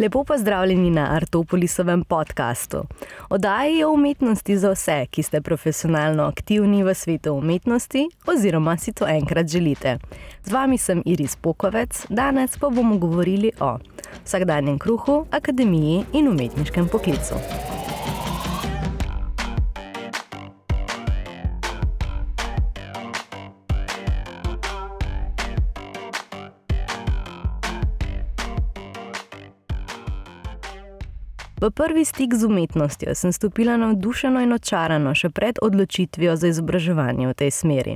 Lepo pozdravljeni na Artopolisovem podkastu. Oddaji o umetnosti za vse, ki ste profesionalno aktivni v svetu umetnosti oziroma si to enkrat želite. Z vami sem Iris Pokovec, danes pa bomo govorili o vsakdanjem kruhu, akademiji in umetniškem poklicu. V prvi stik z umetnostjo sem stopila navdušeno in očarano še pred odločitvijo za izobraževanje v tej smeri.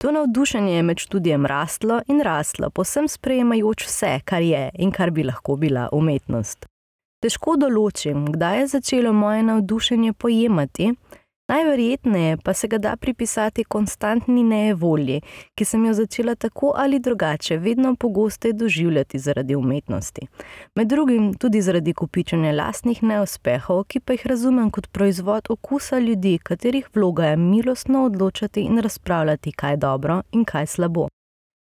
To navdušenje je med študijem rastlo in rastlo, posem sprejemajoč vse, kar je in kar bi lahko bila umetnost. Težko določim, kdaj je začelo moje navdušenje pojemati, Najverjetneje pa se ga da pripisati konstantni nevolji, ki sem jo začela tako ali drugače vedno pogosteje doživljati zaradi umetnosti. Med drugim tudi zaradi kupičanja lastnih neuspehov, ki pa jih razumem kot proizvod okusa ljudi, katerih vloga je milostno odločati in razpravljati, kaj je dobro in kaj slabo.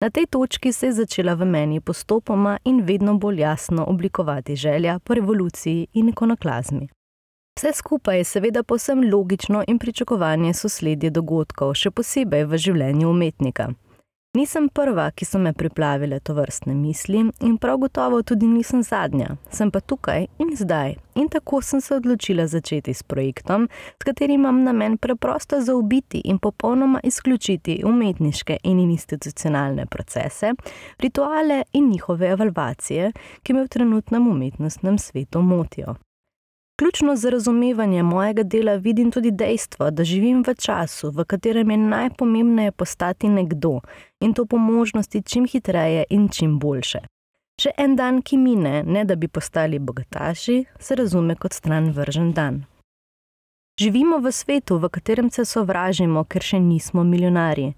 Na tej točki se je začela v meni postopoma in vedno bolj jasno oblikovati želja po revoluciji in ikonoklazmi. Vse skupaj je seveda posem logično in pričakovanje sosledje dogodkov, še posebej v življenju umetnika. Nisem prva, ki so me priplavile to vrstne misli, in prav gotovo tudi nisem zadnja, sem pa tukaj in zdaj. In tako sem se odločila začeti s projektom, s katerim imam namen preprosto zaobiti in popolnoma izključiti umetniške in institucionalne procese, rituale in njihove evalvacije, ki me v trenutnem umetnostnem svetu motijo. Ključno za razumevanje mojega dela vidim tudi dejstvo, da živim v času, v katerem je najpomembnejše postati nekdo in to po možnosti čim hitreje in čim boljše. Še en dan, ki mine, ne da bi postali bogataši, se razume kot stran vržen dan. Živimo v svetu, v katerem se sovražimo, ker še nismo milijonarji.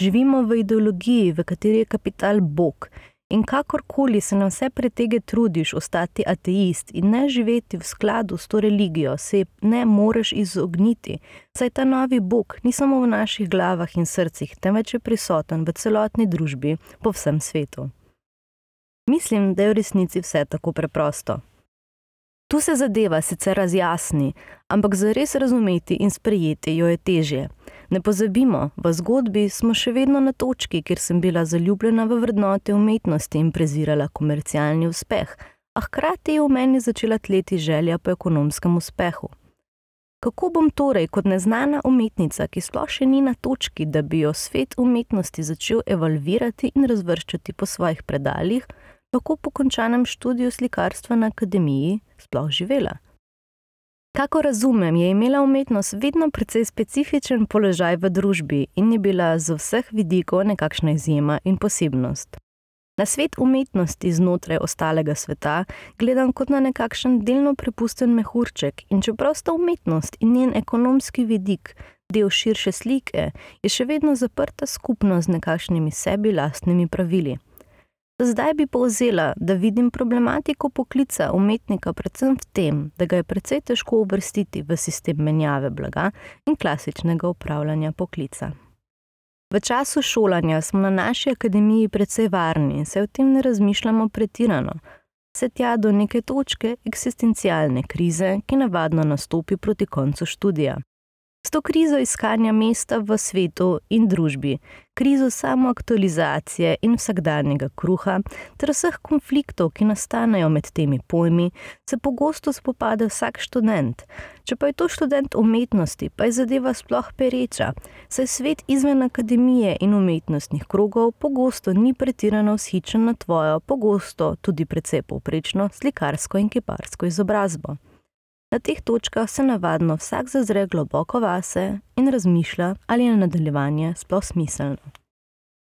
Živimo v ideologiji, v kateri je kapital Bog In kakorkoli se na vse pretege trudiš ostati ateist in ne živeti v skladu s to religijo, se ne moreš izogniti, saj ta novi Bog ni samo v naših glavah in srcih, temveč je prisoten v celotni družbi po vsem svetu. Mislim, da je v resnici vse tako preprosto. Tu se zadeva sicer razjasni, ampak za res razumeti in sprejeti jo je težje. Ne pozabimo, v zgodbi smo še vedno na točki, kjer sem bila zaljubljena v vrednote umetnosti in prezirala komercialni uspeh, a hkrati je v meni začela tleti želja po ekonomskem uspehu. Kako bom torej kot neznana umetnica, ki sploh še ni na točki, da bi jo svet umetnosti začel evalvirati in razvrščati po svojih predaljih, lahko po končanem študiju slikarstva na akademiji sploh živela. Kako razumem, je imela umetnost vedno precej specifičen položaj v družbi in je bila z vseh vidikov nekakšna izjema in posebnost. Na svet umetnosti znotraj ostalega sveta gledam kot na nekakšen delno prepusten mehurček in čeprav sta umetnost in njen ekonomski vidik del širše slike, je še vedno zaprta skupnost z nekakšnimi sebi lastnimi pravili. Zdaj bi povzela, da vidim problematiko poklica umetnika predvsem v tem, da ga je precej težko uvrstiti v sistem menjave blaga in klasičnega upravljanja poklica. V času šolanja smo na naši akademiji precej varni in se o tem ne razmišljamo pretirano, vse tja do neke točke eksistencialne krize, ki navadno nastopi proti koncu študija. S to krizo iskanja mesta v svetu in družbi, krizo samoaktualizacije in vsakdanjega kruha, ter vseh konfliktov, ki nastanejo med temi pojmi, se pogosto spopada vsak študent. Če pa je to študent umetnosti, pa je zadeva sploh pereča, saj svet izven akademije in umetnostnih krogov pogosto ni pretirano vzhičen na tvojo, pogosto tudi precej povprečno slikarsko in kiparsko izobrazbo. Na teh točkah se navadno vsak zazre globoko vase in razmišlja, ali je nadaljevanje sploh smiselno.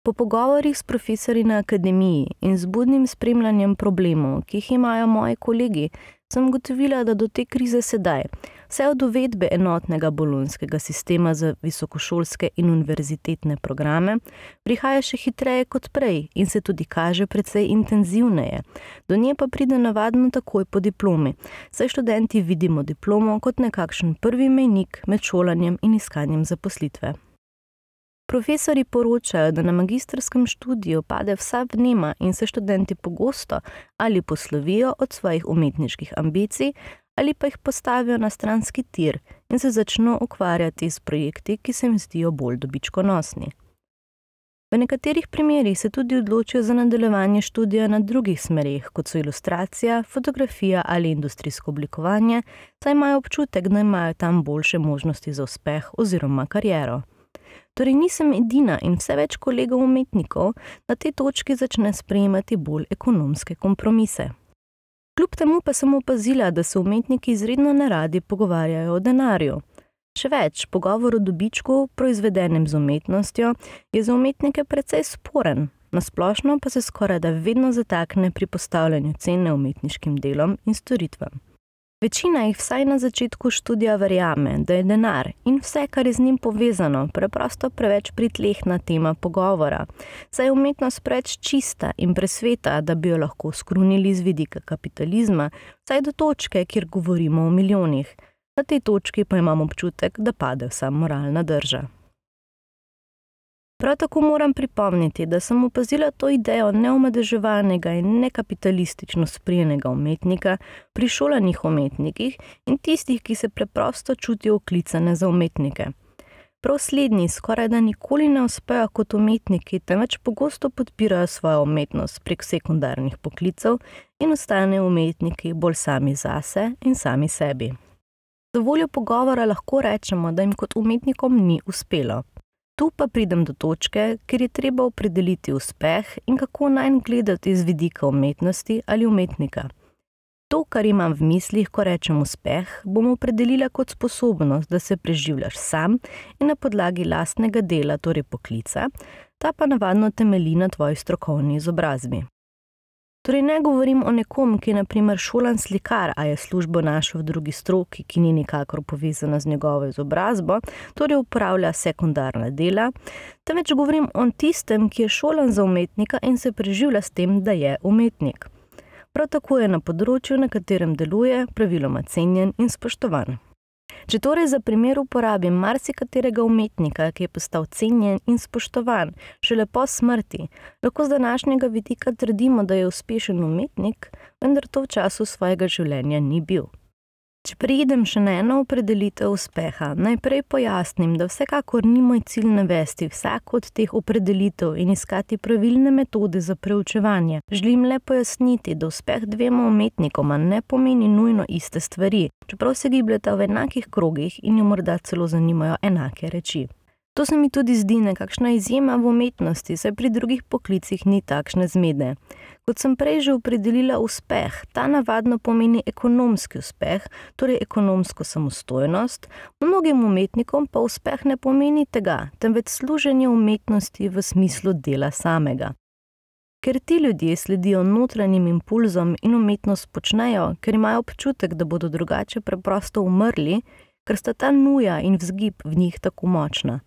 Po pogovorih s profesori na akademiji in z budnim spremljanjem problemov, ki jih imajo moji kolegi, sem ugotovila, da do te krize sedaj, vse od uvedbe enotnega bolonskega sistema za visokošolske in univerzitetne programe, prihaja še hitreje kot prej in se tudi kaže precej intenzivneje. Do nje pa pride navadno takoj po diplomi, saj študenti vidimo diplomo kot nekakšen prvi mejnik med šolanjem in iskanjem zaposlitve. Profesori poročajo, da na magistrskem študiju pade vsa vnema in se študenti pogosto ali poslovijo od svojih umetniških ambicij ali pa jih postavijo na stranski tir in se začnejo ukvarjati s projekti, ki se jim zdijo bolj dobičkonosni. V nekaterih primerjih se tudi odločijo za nadaljevanje študija na drugih smerih, kot so ilustracija, fotografija ali industrijsko oblikovanje, saj imajo občutek, da imajo tam boljše možnosti za uspeh oziroma kariero. Torej, nisem edina in vse več kolegov umetnikov na tej točki začne sprejemati bolj ekonomske kompromise. Kljub temu pa sem opazila, da se umetniki izredno neradi pogovarjajo o denarju. Še več, pogovor o dobičku, proizvedenem z umetnostjo, je za umetnike precej sporen, nasplošno pa se skoraj da vedno zatakne pri postavljanju cene umetniškim delom in storitvam. Večina jih vsaj na začetku študija verjame, da je denar in vse, kar je z njim povezano, preprosto preveč pritlehna tema pogovora, saj je umetnost preveč čista in presveta, da bi jo lahko skrunili z vidika kapitalizma, vsaj do točke, kjer govorimo o milijonih. Na tej točki pa imam občutek, da pade vsa moralna drža. Prav tako moram pripomniti, da sem opazila to idejo neomadeževanega in nekapitalistično sprijenega umetnika pri šolanih umetnikih in tistih, ki se preprosto čutijo oklicane za umetnike. Prav slednji skoraj da nikoli ne uspejo kot umetniki, temveč pogosto podpirajo svojo umetnost prek sekundarnih poklicev in ostanejo umetniki bolj sami zase in sami sebi. Za voljo pogovora lahko rečemo, da jim kot umetnikom ni uspelo. Tu pa pridem do točke, kjer je treba opredeliti uspeh in kako naj gledati z vidika umetnosti ali umetnika. To, kar imam v mislih, ko rečem uspeh, bom opredelila kot sposobnost, da se preživljaš sam in na podlagi lastnega dela, torej poklica, ta pa navadno temelji na tvoji strokovni izobrazbi. Torej, ne govorim o nekom, ki je naprimer šolan slikar, a je službo našel v drugi stroki, ki ni nikakor povezana z njegovo izobrazbo, torej upravlja sekundarna dela, temveč govorim o tistem, ki je šolan za umetnika in se preživlja s tem, da je umetnik. Prav tako je na področju, na katerem deluje, praviloma cenjen in spoštovan. Če torej za primer uporabim marsikaterega umetnika, ki je postal cenjen in spoštovan šele po smrti, lahko z današnjega vidika trdimo, da je uspešen umetnik, vendar to v času svojega življenja ni bil. Če preidem še na eno opredelitev uspeha, najprej pojasnim, da vsekakor ni moj cilj navesti vsako od teh opredelitev in iskati pravilne metode za preučevanje. Želim le pojasniti, da uspeh dvema umetnikoma ne pomeni nujno iste stvari, čeprav se gibljata v enakih krogih in jo morda celo zanimajo enake reči. To se mi tudi zdi nekakšna izjema v umetnosti, saj pri drugih poklicih ni takšne zmede. Kot sem prej že opredelila uspeh, ta navadno pomeni ekonomski uspeh, torej ekonomsko samostojnost, mnogim umetnikom pa uspeh ne pomeni tega, temveč služenje umetnosti v smislu dela samega. Ker ti ljudje sledijo notranjim impulzom in umetnost počnejo, ker imajo občutek, da bodo drugače preprosto umrli, ker sta ta nuja in vzgib v njih tako močna.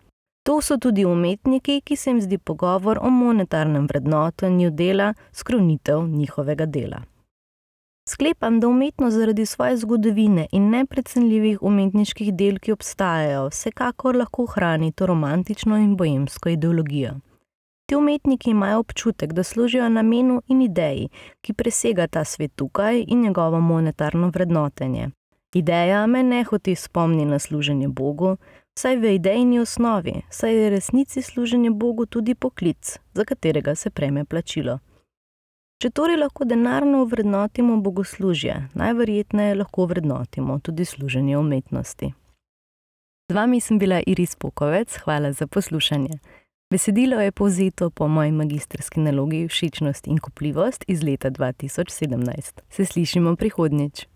To so tudi umetniki, ki se jim zdi pogovor o monetarnem vrednotenju dela skrunitev njihovega dela. Sklepam, da umetnost zaradi svoje zgodovine in neprecenljivih umetniških del, ki obstajajo, vsekakor lahko hrani to romantično in bojemsko ideologijo. Ti umetniki imajo občutek, da služijo namenu in ideji, ki presega ta svet tukaj in njegovo monetarno vrednotenje. Ideja me ne hoti spomni na služenje Bogu, saj v idejni osnovi, saj je resnici služenje Bogu tudi poklic, za katerega se prejme plačilo. Če torej lahko denarno vrednotimo bogoslužje, najverjetneje lahko vrednotimo tudi služenje umetnosti. Z vami sem bila Iris Pokovec, hvala za poslušanje. Besedilo je povzeto po moji magistrski nalogi Všečnost in kupljivost iz leta 2017. Se slišimo prihodnjič.